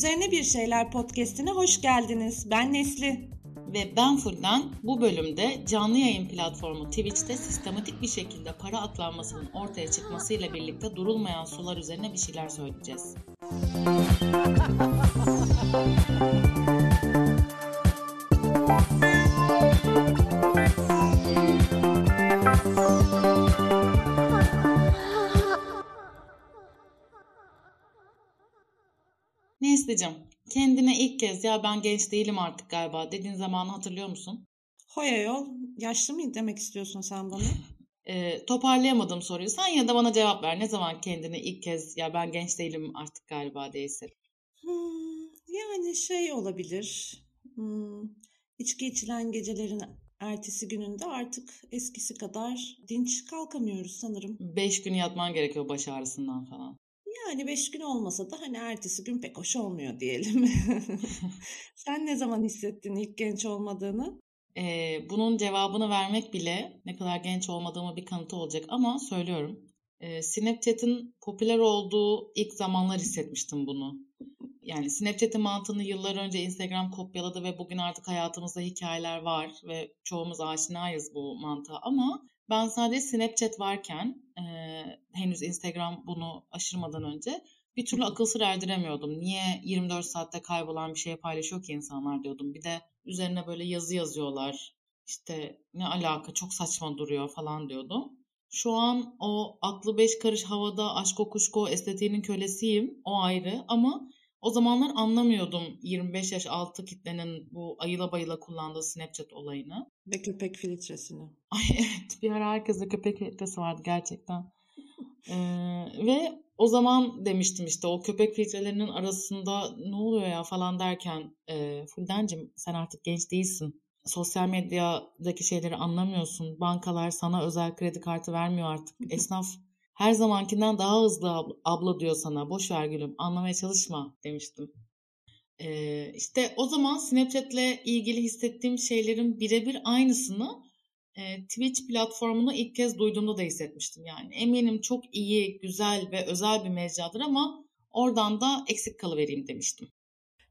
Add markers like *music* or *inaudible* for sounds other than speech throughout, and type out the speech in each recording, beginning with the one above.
Üzerine Bir Şeyler podcastine hoş geldiniz. Ben Nesli. Ve ben Fulden bu bölümde canlı yayın platformu Twitch'te sistematik bir şekilde para aklanmasının ortaya çıkmasıyla birlikte durulmayan sular üzerine bir şeyler söyleyeceğiz. Nesli'cim kendine ilk kez ya ben genç değilim artık galiba dediğin zamanı hatırlıyor musun? Hoya yol. Yaşlı mı demek istiyorsun sen bana? *laughs* e, toparlayamadım soruyu. Sen ya da bana cevap ver. Ne zaman kendine ilk kez ya ben genç değilim artık galiba değilsin? Hmm, yani şey olabilir. Hmm, içki içilen gecelerin ertesi gününde artık eskisi kadar dinç kalkamıyoruz sanırım. Beş gün yatman gerekiyor baş ağrısından falan. Yani beş gün olmasa da hani ertesi gün pek hoş olmuyor diyelim. *laughs* *laughs* Sen ne zaman hissettin ilk genç olmadığını? Ee, bunun cevabını vermek bile ne kadar genç olmadığımı bir kanıtı olacak ama söylüyorum. Ee, Snapchat'in popüler olduğu ilk zamanlar hissetmiştim bunu. Yani Snapchat'in mantığını yıllar önce Instagram kopyaladı ve bugün artık hayatımızda hikayeler var ve çoğumuz aşinayız bu mantığa ama ben sadece Snapchat varken e, henüz Instagram bunu aşırmadan önce bir türlü akıl sır erdiremiyordum. Niye 24 saatte kaybolan bir şey paylaşıyor ki insanlar diyordum. Bir de üzerine böyle yazı yazıyorlar. İşte ne alaka çok saçma duruyor falan diyordum. Şu an o aklı beş karış havada aşk kuşku estetiğinin kölesiyim. O ayrı ama o zamanlar anlamıyordum 25 yaş altı kitlenin bu ayıla bayıla kullandığı Snapchat olayını. Ve köpek filtresini. *laughs* Ay evet bir ara herkeste köpek filtresi vardı gerçekten. Ee, ve o zaman demiştim işte o köpek filtrelerinin arasında ne oluyor ya falan derken e, Fuldencim sen artık genç değilsin. Sosyal medyadaki şeyleri anlamıyorsun. Bankalar sana özel kredi kartı vermiyor artık. *laughs* Esnaf her zamankinden daha hızlı abla, diyor sana. Boş ver gülüm anlamaya çalışma demiştim. Ee, işte o zaman Snapchat'le ilgili hissettiğim şeylerin birebir aynısını e, Twitch platformunu ilk kez duyduğumda da hissetmiştim. Yani eminim çok iyi, güzel ve özel bir mecradır ama oradan da eksik kalıvereyim demiştim.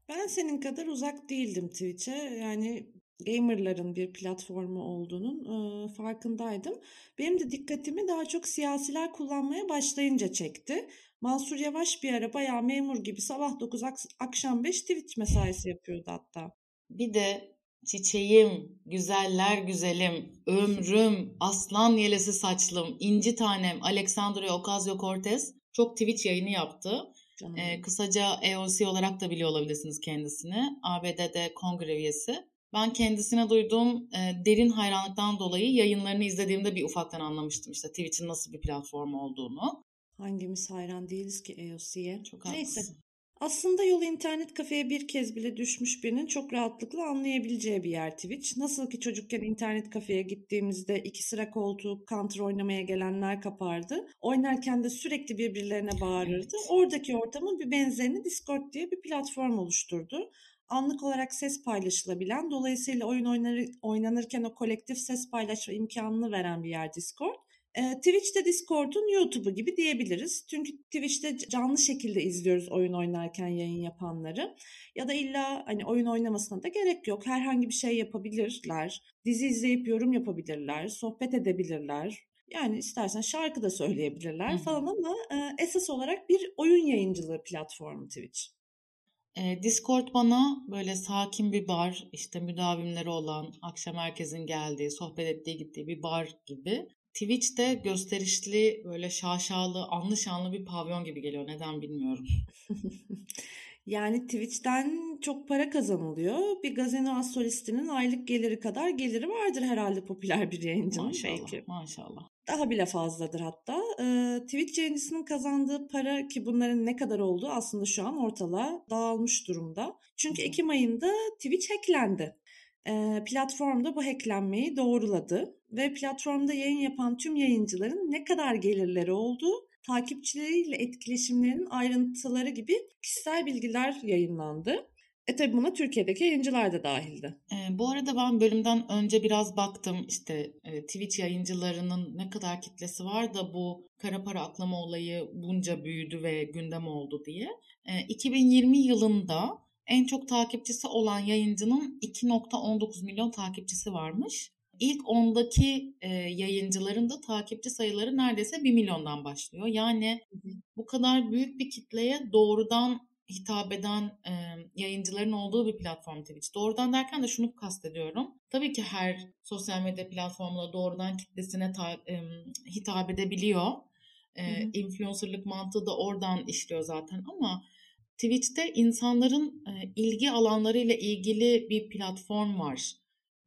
Ben senin kadar uzak değildim Twitch'e. Yani gamerların bir platformu olduğunun e, farkındaydım. Benim de dikkatimi daha çok siyasiler kullanmaya başlayınca çekti. Mansur Yavaş bir ara bayağı memur gibi sabah 9 akşam 5 Twitch mesaisi yapıyordu hatta. Bir de çiçeğim, güzeller güzelim, ömrüm, aslan yelesi saçlım, inci tanem Alexandria Ocasio-Cortez çok Twitch yayını yaptı. Ee, kısaca EOC olarak da biliyor olabilirsiniz kendisini. ABD'de kongre üyesi. Ben kendisine duyduğum e, derin hayranlıktan dolayı yayınlarını izlediğimde bir ufaktan anlamıştım işte Twitch'in nasıl bir platform olduğunu. Hangimiz hayran değiliz ki EOC'ye? Çok Neyse. Aslında yolu internet kafeye bir kez bile düşmüş birinin çok rahatlıkla anlayabileceği bir yer Twitch. Nasıl ki çocukken internet kafeye gittiğimizde iki sıra koltuğu counter oynamaya gelenler kapardı. Oynarken de sürekli birbirlerine bağırırdı. Oradaki ortamın bir benzerini Discord diye bir platform oluşturdu anlık olarak ses paylaşılabilen, dolayısıyla oyun oynar, oynanırken o kolektif ses paylaşma imkanını veren bir yer Discord. E, Twitch'te Discord'un YouTube'u gibi diyebiliriz. Çünkü Twitch'te canlı şekilde izliyoruz oyun oynarken yayın yapanları. Ya da illa hani oyun oynamasına da gerek yok. Herhangi bir şey yapabilirler. Dizi izleyip yorum yapabilirler. Sohbet edebilirler. Yani istersen şarkı da söyleyebilirler Hı-hı. falan ama e, esas olarak bir oyun yayıncılığı platformu Twitch. E, Discord bana böyle sakin bir bar, işte müdavimleri olan, akşam herkesin geldiği, sohbet ettiği gittiği bir bar gibi. Twitch'te gösterişli, böyle şaşalı, anlı şanlı bir pavyon gibi geliyor. Neden bilmiyorum. *laughs* yani Twitch'ten çok para kazanılıyor. Bir gazino solistinin aylık geliri kadar geliri vardır herhalde popüler bir yayıncının maşallah, belki. Maşallah. Daha bile fazladır hatta. Ee, Twitch yayıncısının kazandığı para ki bunların ne kadar olduğu aslında şu an ortalığa dağılmış durumda. Çünkü Ekim ayında Twitch hacklendi. Ee, platformda bu hacklenmeyi doğruladı ve platformda yayın yapan tüm yayıncıların ne kadar gelirleri olduğu, takipçileriyle etkileşimlerinin ayrıntıları gibi kişisel bilgiler yayınlandı. E tabi buna Türkiye'deki yayıncılar da dahildi. E, bu arada ben bölümden önce biraz baktım işte e, Twitch yayıncılarının ne kadar kitlesi var da bu kara para aklama olayı bunca büyüdü ve gündem oldu diye. E, 2020 yılında en çok takipçisi olan yayıncının 2.19 milyon takipçisi varmış. İlk ondaki e, yayıncıların da takipçi sayıları neredeyse 1 milyondan başlıyor. Yani bu kadar büyük bir kitleye doğrudan hitap eden e, yayıncıların olduğu bir platform Twitch. Doğrudan derken de şunu kastediyorum. Tabii ki her sosyal medya platformunda doğrudan kitlesine ta, e, hitap edebiliyor. E, hı hı. Influencerlık mantığı da oradan işliyor zaten ama Twitch'te insanların e, ilgi alanlarıyla ilgili bir platform var.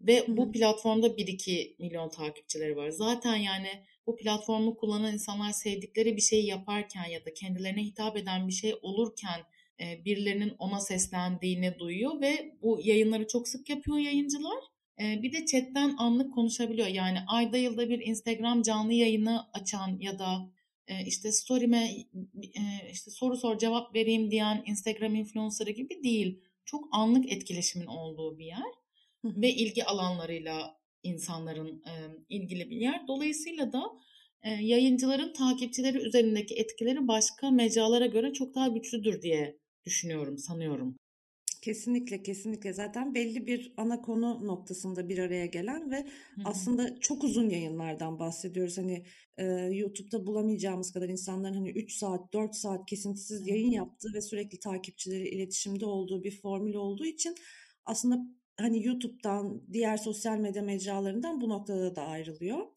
Ve Hı-hı. bu platformda 1-2 milyon takipçileri var. Zaten yani bu platformu kullanan insanlar sevdikleri bir şeyi yaparken ya da kendilerine hitap eden bir şey olurken e, birilerinin ona seslendiğini duyuyor ve bu yayınları çok sık yapıyor yayıncılar. E, bir de chatten anlık konuşabiliyor. Yani ayda yılda bir Instagram canlı yayını açan ya da e, işte story'me e, işte soru sor cevap vereyim diyen Instagram influencer'ı gibi değil. Çok anlık etkileşimin olduğu bir yer ve ilgi alanlarıyla insanların e, ilgili bir yer. Dolayısıyla da e, yayıncıların takipçileri üzerindeki etkileri başka mecralara göre çok daha güçlüdür diye düşünüyorum, sanıyorum. Kesinlikle kesinlikle zaten belli bir ana konu noktasında bir araya gelen ve Hı-hı. aslında çok uzun yayınlardan bahsediyoruz. Hani e, YouTube'da bulamayacağımız kadar insanların hani 3 saat 4 saat kesintisiz Hı-hı. yayın yaptığı ve sürekli takipçileri iletişimde olduğu bir formül olduğu için aslında hani YouTube'dan diğer sosyal medya mecralarından bu noktada da ayrılıyor.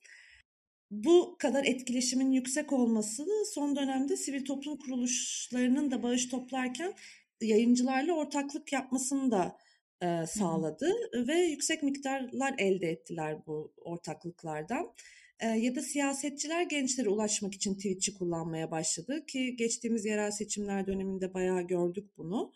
Bu kadar etkileşimin yüksek olması son dönemde sivil toplum kuruluşlarının da bağış toplarken yayıncılarla ortaklık yapmasını da e, sağladı Hı-hı. ve yüksek miktarlar elde ettiler bu ortaklıklardan. E, ya da siyasetçiler gençlere ulaşmak için Twitch'i kullanmaya başladı ki geçtiğimiz yerel seçimler döneminde bayağı gördük bunu.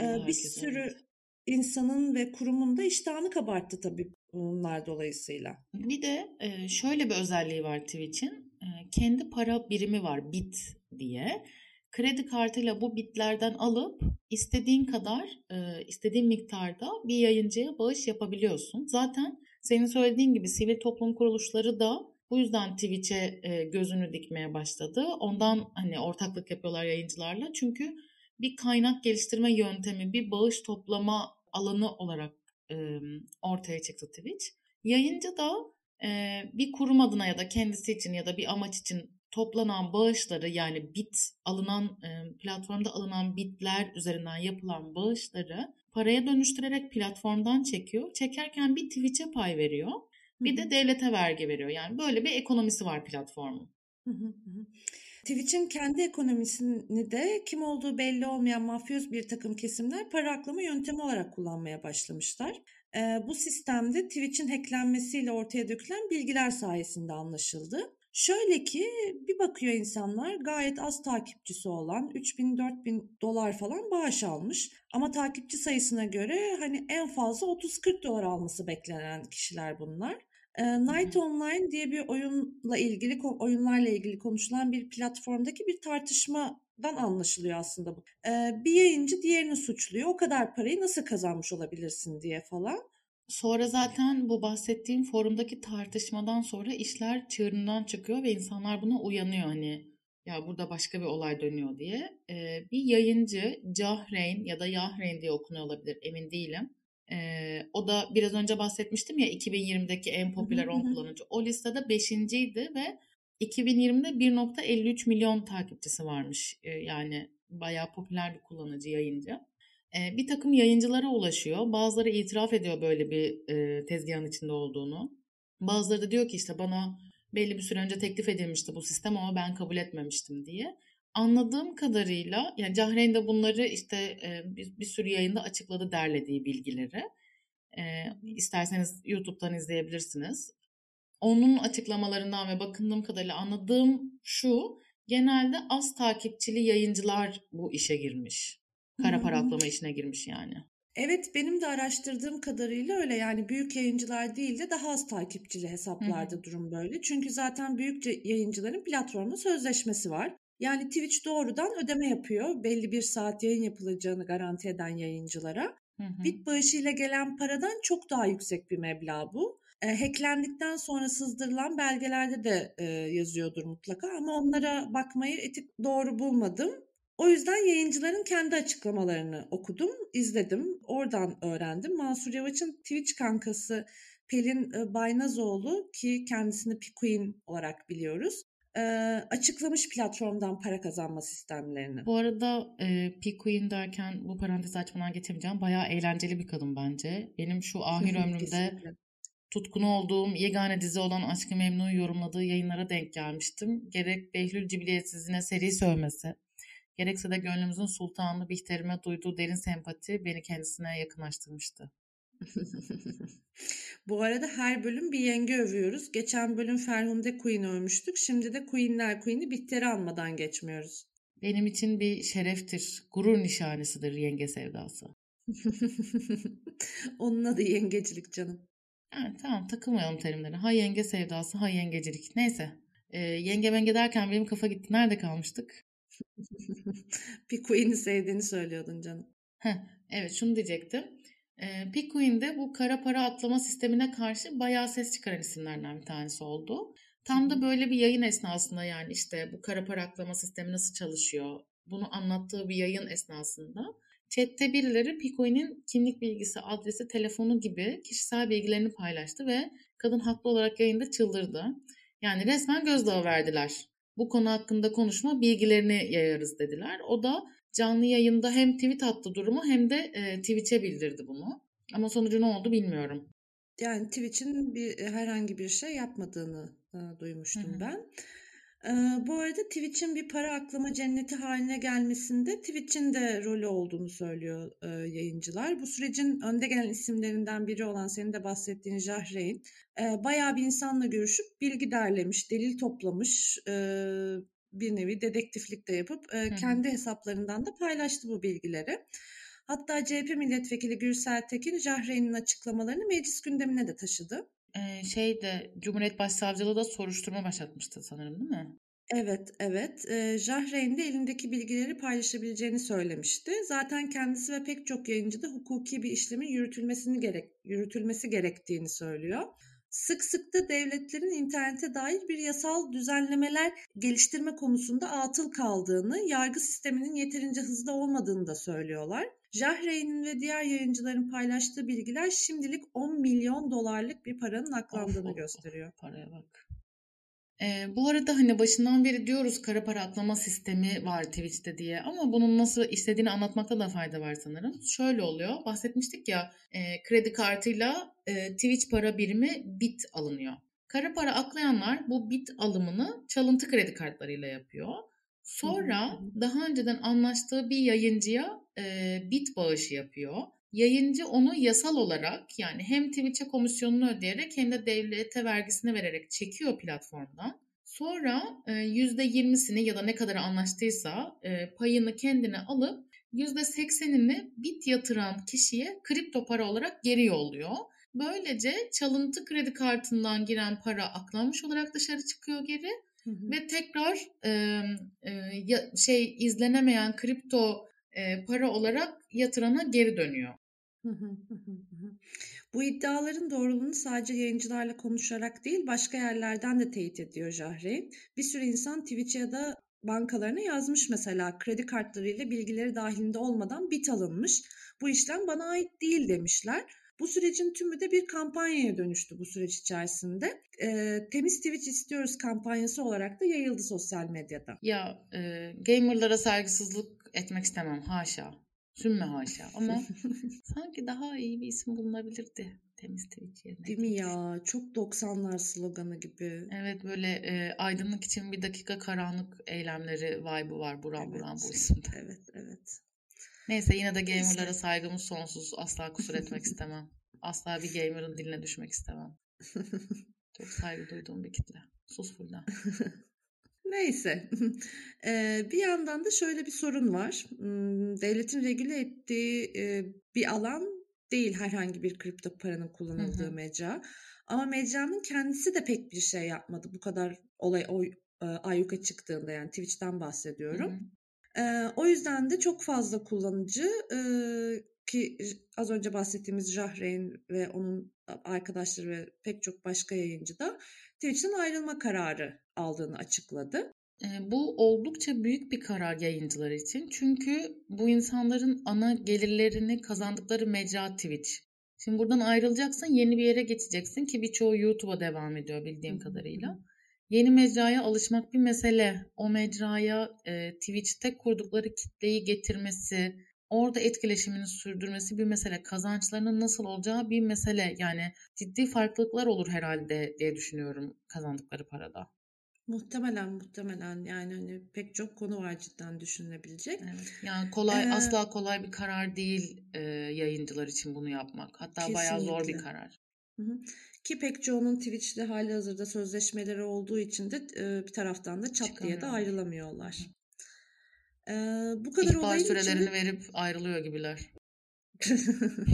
E, bir sürü evet. İnsanın ve kurumun da iştahını kabarttı tabii bunlar dolayısıyla. Bir de e, şöyle bir özelliği var Twitch'in. E, kendi para birimi var bit diye kredi kartıyla bu bitlerden alıp istediğin kadar, e, istediğin miktarda bir yayıncıya bağış yapabiliyorsun. Zaten senin söylediğin gibi sivil toplum kuruluşları da bu yüzden Twitch'e gözünü dikmeye başladı. Ondan hani ortaklık yapıyorlar yayıncılarla. Çünkü bir kaynak geliştirme yöntemi, bir bağış toplama alanı olarak e, ortaya çıktı Twitch. Yayıncı da bir kurum adına ya da kendisi için ya da bir amaç için toplanan bağışları yani bit alınan e, platformda alınan bitler üzerinden yapılan bağışları paraya dönüştürerek platformdan çekiyor. Çekerken bir Twitch'e pay veriyor. Bir de devlete vergi veriyor. Yani böyle bir ekonomisi var platformun. Twitch'in kendi ekonomisini de kim olduğu belli olmayan mafyoz bir takım kesimler para aklama yöntemi olarak kullanmaya başlamışlar. Ee, bu sistemde Twitch'in hacklenmesiyle ortaya dökülen bilgiler sayesinde anlaşıldı. Şöyle ki bir bakıyor insanlar gayet az takipçisi olan 3000-4000 dolar falan bağış almış. Ama takipçi sayısına göre hani en fazla 30-40 dolar alması beklenen kişiler bunlar. Night Online diye bir oyunla ilgili oyunlarla ilgili konuşulan bir platformdaki bir tartışmadan anlaşılıyor aslında bu. Bir yayıncı diğerini suçluyor. O kadar parayı nasıl kazanmış olabilirsin diye falan. Sonra zaten bu bahsettiğim forumdaki tartışmadan sonra işler çığırından çıkıyor ve insanlar buna uyanıyor hani ya burada başka bir olay dönüyor diye. Ee, bir yayıncı Cahreyn ya da Yahreyn diye okunuyor olabilir emin değilim. Ee, o da biraz önce bahsetmiştim ya 2020'deki en popüler 10 kullanıcı. O listede 5.ydi ve 2020'de 1.53 milyon takipçisi varmış. Ee, yani bayağı popüler bir kullanıcı yayıncı e, bir takım yayıncılara ulaşıyor. Bazıları itiraf ediyor böyle bir e, tezgahın içinde olduğunu. Bazıları da diyor ki işte bana belli bir süre önce teklif edilmişti bu sistem ama ben kabul etmemiştim diye. Anladığım kadarıyla yani Cahreyn de bunları işte e, bir, bir sürü yayında açıkladı derlediği bilgileri. E, isterseniz YouTube'dan izleyebilirsiniz. Onun açıklamalarından ve bakındığım kadarıyla anladığım şu genelde az takipçili yayıncılar bu işe girmiş. Kara para aklama işine girmiş yani. Evet benim de araştırdığım kadarıyla öyle yani büyük yayıncılar değil de daha az takipçili hesaplarda Hı-hı. durum böyle. Çünkü zaten büyük yayıncıların platformda sözleşmesi var. Yani Twitch doğrudan ödeme yapıyor belli bir saat yayın yapılacağını garanti eden yayıncılara. Hı hı. Bit bağışıyla gelen paradan çok daha yüksek bir meblağ bu. E, hacklendikten sonra sızdırılan belgelerde de e, yazıyordur mutlaka ama onlara bakmayı etik doğru bulmadım. O yüzden yayıncıların kendi açıklamalarını okudum, izledim. Oradan öğrendim. Mansur Yavaş'ın Twitch kankası Pelin e, Baynazoğlu ki kendisini Pikuin olarak biliyoruz. E, açıklamış platformdan para kazanma sistemlerini. Bu arada e, P-Queen derken bu parantezi açmadan geçemeyeceğim. Bayağı eğlenceli bir kadın bence. Benim şu ahir *laughs* ömrümde Kesinlikle. tutkunu olduğum yegane dizi olan Aşkı Memnu'yu yorumladığı yayınlara denk gelmiştim. Gerek Behlül Cibiliyetsizliğine seri sövmesi, gerekse de gönlümüzün sultanı Bihter'ime duyduğu derin sempati beni kendisine yakınlaştırmıştı. Bu arada her bölüm bir yenge övüyoruz. Geçen bölüm Ferhunde Queen övmüştük. Şimdi de Queenler Queen'i Bihter'i almadan geçmiyoruz. Benim için bir şereftir, gurur nişanesidir yenge sevdası. *laughs* Onun adı yengecilik canım. Yani tamam takılmayalım terimlere. Ha yenge sevdası, ha yengecilik. Neyse. Ee, yenge menge derken benim kafa gitti. Nerede kalmıştık? *laughs* bir Queen'i sevdiğini söylüyordun canım. Heh, evet şunu diyecektim. Ee, Pikuin de bu kara para atlama sistemine karşı bayağı ses çıkaran isimlerden bir tanesi oldu. Tam da böyle bir yayın esnasında yani işte bu kara para aklama sistemi nasıl çalışıyor bunu anlattığı bir yayın esnasında chatte birileri Pikuin'in kimlik bilgisi, adresi, telefonu gibi kişisel bilgilerini paylaştı ve kadın haklı olarak yayında çıldırdı. Yani resmen gözdağı verdiler. Bu konu hakkında konuşma bilgilerini yayarız dediler. O da canlı yayında hem tweet attı durumu hem de e, Twitch'e bildirdi bunu. Ama sonucu ne oldu bilmiyorum. Yani Twitch'in bir herhangi bir şey yapmadığını e, duymuştum Hı hı. ben. E, bu arada Twitch'in bir para aklama cenneti haline gelmesinde Twitch'in de rolü olduğunu söylüyor e, yayıncılar. Bu sürecin önde gelen isimlerinden biri olan senin de bahsettiğin Jahreyn e, bayağı bir insanla görüşüp bilgi derlemiş, delil toplamış, e, bir nevi dedektiflik de yapıp e, kendi hesaplarından da paylaştı bu bilgileri. Hatta CHP milletvekili Gürsel Tekin Jahreyn'in açıklamalarını meclis gündemine de taşıdı. Ee, şey de Cumhuriyet Başsavcılığı da soruşturma başlatmıştı sanırım değil mi? Evet, evet. E, Jahreyn de elindeki bilgileri paylaşabileceğini söylemişti. Zaten kendisi ve pek çok yayıncı da hukuki bir işlemin yürütülmesini gerek yürütülmesi gerektiğini söylüyor. Sık sık da devletlerin internete dair bir yasal düzenlemeler geliştirme konusunda atıl kaldığını, yargı sisteminin yeterince hızlı olmadığını da söylüyorlar. Jahreyn'in ve diğer yayıncıların paylaştığı bilgiler şimdilik 10 milyon dolarlık bir paranın aklandığını Of, of, gösteriyor. Of, paraya bak. Ee, bu arada hani başından beri diyoruz kara para aklama sistemi var Twitch'te diye ama bunun nasıl işlediğini anlatmakta da fayda var sanırım. Şöyle oluyor bahsetmiştik ya e, kredi kartıyla e, Twitch para birimi bit alınıyor. Kara para aklayanlar bu bit alımını çalıntı kredi kartlarıyla yapıyor. Sonra daha önceden anlaştığı bir yayıncıya e, bit bağışı yapıyor. Yayıncı onu yasal olarak yani hem Twitch'e komisyonunu ödeyerek hem de devlete vergisini vererek çekiyor platformdan. Sonra e, %20'sini ya da ne kadar anlaştıysa e, payını kendine alıp %80'ini bit yatıran kişiye kripto para olarak geri yolluyor. Böylece çalıntı kredi kartından giren para aklanmış olarak dışarı çıkıyor geri Hı hı. ve tekrar e, e, şey izlenemeyen kripto e, para olarak yatırana geri dönüyor. Bu iddiaların doğruluğunu sadece yayıncılarla konuşarak değil başka yerlerden de teyit ediyor Jahreyn. Bir sürü insan Twitch'e ya da bankalarına yazmış mesela kredi kartlarıyla bilgileri dahilinde olmadan bit alınmış. Bu işlem bana ait değil demişler. Bu sürecin tümü de bir kampanyaya dönüştü bu süreç içerisinde. Ee, Temiz Twitch istiyoruz kampanyası olarak da yayıldı sosyal medyada. Ya e, gamerlara saygısızlık etmek istemem haşa. Sümme haşa ama *laughs* sanki daha iyi bir isim bulunabilirdi temiz Twitch yerine. Değil mi ya? Çok 90'lar sloganı gibi. Evet böyle e, aydınlık için bir dakika karanlık eylemleri vibe'ı var buran Evet. buran bu isimde. Evet, evet. Neyse yine de Neyse. gamerlara saygımız sonsuz. Asla kusur etmek istemem. Asla bir gamer'ın diline düşmek istemem. *laughs* Çok saygı duyduğum bir kitle. Sus Fulda. *laughs* Neyse. *laughs* Bir yandan da şöyle bir sorun var. Hmm, Devletin regüle ettiği bir alan değil herhangi bir kripto paranın kullanıldığı hı. mecra. Ama mecranın kendisi de pek bir şey yapmadı. Bu kadar olay o, e, ayyuka çıktığında yani Twitch'ten Hı bahsediyorum. hı. Eee, o yüzden de çok fazla kullanıcı ki az önce bahsettiğimiz Jahreyn ve onun arkadaşları ve pek çok başka yayıncı da Twitch'ten ayrılma kararı aldığını açıkladı. Bu oldukça büyük bir karar yayıncılar için. Çünkü bu insanların ana gelirlerini kazandıkları mecra Twitch. Şimdi buradan ayrılacaksın, yeni bir yere geçeceksin ki birçoğu YouTube'a devam ediyor bildiğim kadarıyla. Yeni mecraya alışmak bir mesele. O mecraya e, Twitch'te kurdukları kitleyi getirmesi, orada etkileşimini sürdürmesi bir mesele. Kazançlarının nasıl olacağı bir mesele. Yani ciddi farklılıklar olur herhalde diye düşünüyorum kazandıkları parada. Muhtemelen muhtemelen yani hani pek çok konu var cidden düşünülebilecek. Evet. Yani kolay ee, asla kolay bir karar değil e, yayıncılar için bunu yapmak. Hatta kesinlikle. bayağı zor bir karar. Hı hı. Ki pek çoğunun Twitch'te hali hazırda sözleşmeleri olduğu için de e, bir taraftan da çat diye de ayrılamıyorlar. Ee, bu kadar İhbar olayın sürelerini için... verip ayrılıyor gibiler. *laughs*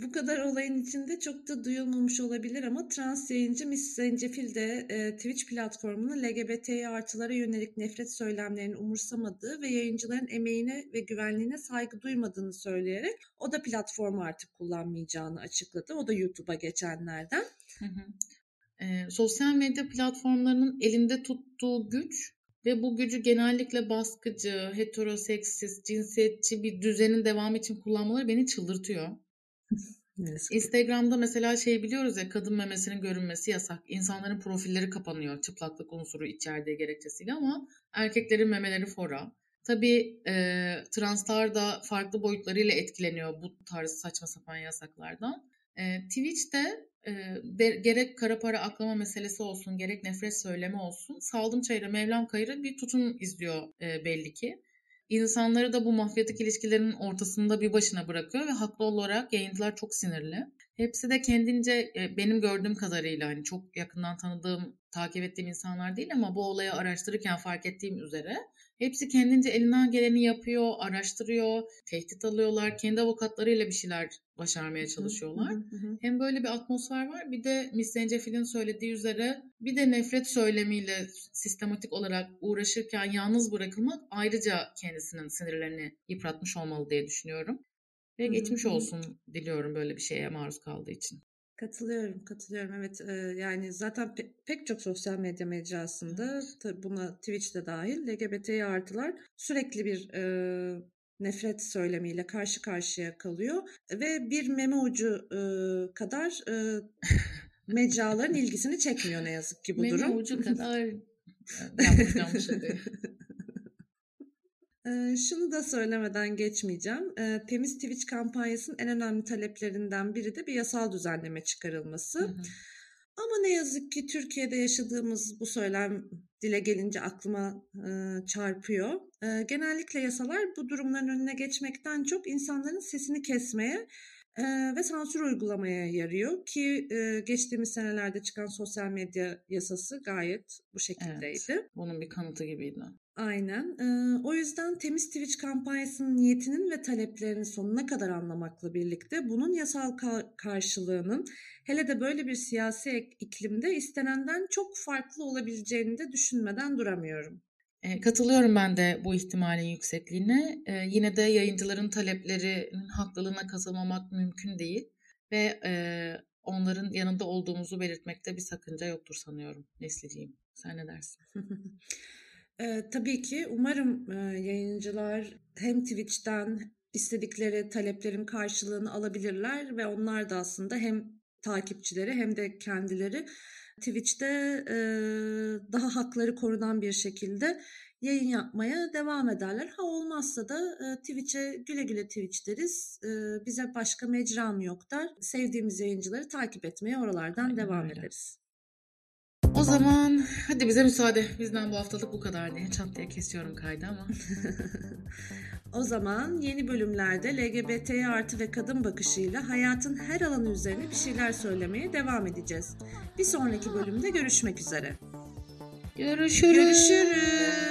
Bu kadar olayın içinde çok da duyulmamış olabilir ama trans yayıncı Miss Zencefil de e, Twitch platformunun LGBT artılara yönelik nefret söylemlerini umursamadığı ve yayıncıların emeğine ve güvenliğine saygı duymadığını söyleyerek o da platformu artık kullanmayacağını açıkladı. O da YouTube'a geçenlerden. Hı hı. E, sosyal medya platformlarının elinde tuttuğu güç ve bu gücü genellikle baskıcı, heteroseksist, cinsiyetçi bir düzenin devamı için kullanmaları beni çıldırtıyor. Instagram'da mesela şey biliyoruz ya kadın memesinin görünmesi yasak. İnsanların profilleri kapanıyor çıplaklık unsuru içerdiği gerekçesiyle ama erkeklerin memeleri fora. Tabii e, translar da farklı boyutlarıyla etkileniyor bu tarz saçma sapan yasaklardan. E, Twitch'te de, gerek kara para aklama meselesi olsun gerek nefret söylemi olsun Saldım Çayırı Mevlam Kayırı bir tutum izliyor e, belli ki insanları da bu mafyatik ilişkilerin ortasında bir başına bırakıyor ve haklı olarak yayıncılar çok sinirli. Hepsi de kendince benim gördüğüm kadarıyla hani çok yakından tanıdığım, takip ettiğim insanlar değil ama bu olayı araştırırken fark ettiğim üzere hepsi kendince elinden geleni yapıyor, araştırıyor, tehdit alıyorlar, kendi avukatlarıyla bir şeyler başarmaya çalışıyorlar. Hı hı hı. Hem böyle bir atmosfer var bir de Miss Zencefil'in söylediği üzere bir de nefret söylemiyle sistematik olarak uğraşırken yalnız bırakılmak ayrıca kendisinin sinirlerini yıpratmış olmalı diye düşünüyorum. Ve geçmiş olsun diliyorum böyle bir şeye maruz kaldığı için. Katılıyorum, katılıyorum. Evet, e, yani zaten pe- pek çok sosyal medya mecrasında, tabii buna Twitch'te dahil LGBT artılar sürekli bir e, nefret söylemiyle karşı karşıya kalıyor ve bir meme ucu e, kadar e, mecraların *laughs* ilgisini çekmiyor ne yazık ki bu meme durum. Meme ucu kadar *laughs* yapacağım şunu da söylemeden geçmeyeceğim. Temiz Twitch kampanyasının en önemli taleplerinden biri de bir yasal düzenleme çıkarılması. Hı hı. Ama ne yazık ki Türkiye'de yaşadığımız bu söylem dile gelince aklıma e, çarpıyor. E, genellikle yasalar bu durumların önüne geçmekten çok insanların sesini kesmeye e, ve sansür uygulamaya yarıyor ki e, geçtiğimiz senelerde çıkan sosyal medya yasası gayet bu şekildeydi. Evet, bunun bir kanıtı gibiydi. Aynen. Ee, o yüzden Temiz Twitch kampanyasının niyetinin ve taleplerinin sonuna kadar anlamakla birlikte bunun yasal ka- karşılığının hele de böyle bir siyasi iklimde istenenden çok farklı olabileceğini de düşünmeden duramıyorum. E, katılıyorum ben de bu ihtimalin yüksekliğine. E, yine de yayıncıların taleplerinin haklılığına katılmamak mümkün değil ve e, onların yanında olduğumuzu belirtmekte bir sakınca yoktur sanıyorum Nesliciğim. Sen ne dersin? *laughs* E, tabii ki umarım e, yayıncılar hem Twitch'ten istedikleri taleplerin karşılığını alabilirler ve onlar da aslında hem takipçileri hem de kendileri Twitch'te e, daha hakları korunan bir şekilde yayın yapmaya devam ederler. Ha olmazsa da e, Twitch'e güle güle Twitch deriz. E, bize başka mecram yok der. Sevdiğimiz yayıncıları takip etmeye oralardan Aynen devam öyle. ederiz. O zaman hadi bize müsaade. Bizden bu haftalık bu kadar diye çat diye kesiyorum kaydı ama. *laughs* o zaman yeni bölümlerde LGBT artı ve kadın bakışıyla hayatın her alanı üzerine bir şeyler söylemeye devam edeceğiz. Bir sonraki bölümde görüşmek üzere. Görüşürüz. Görüşürüz.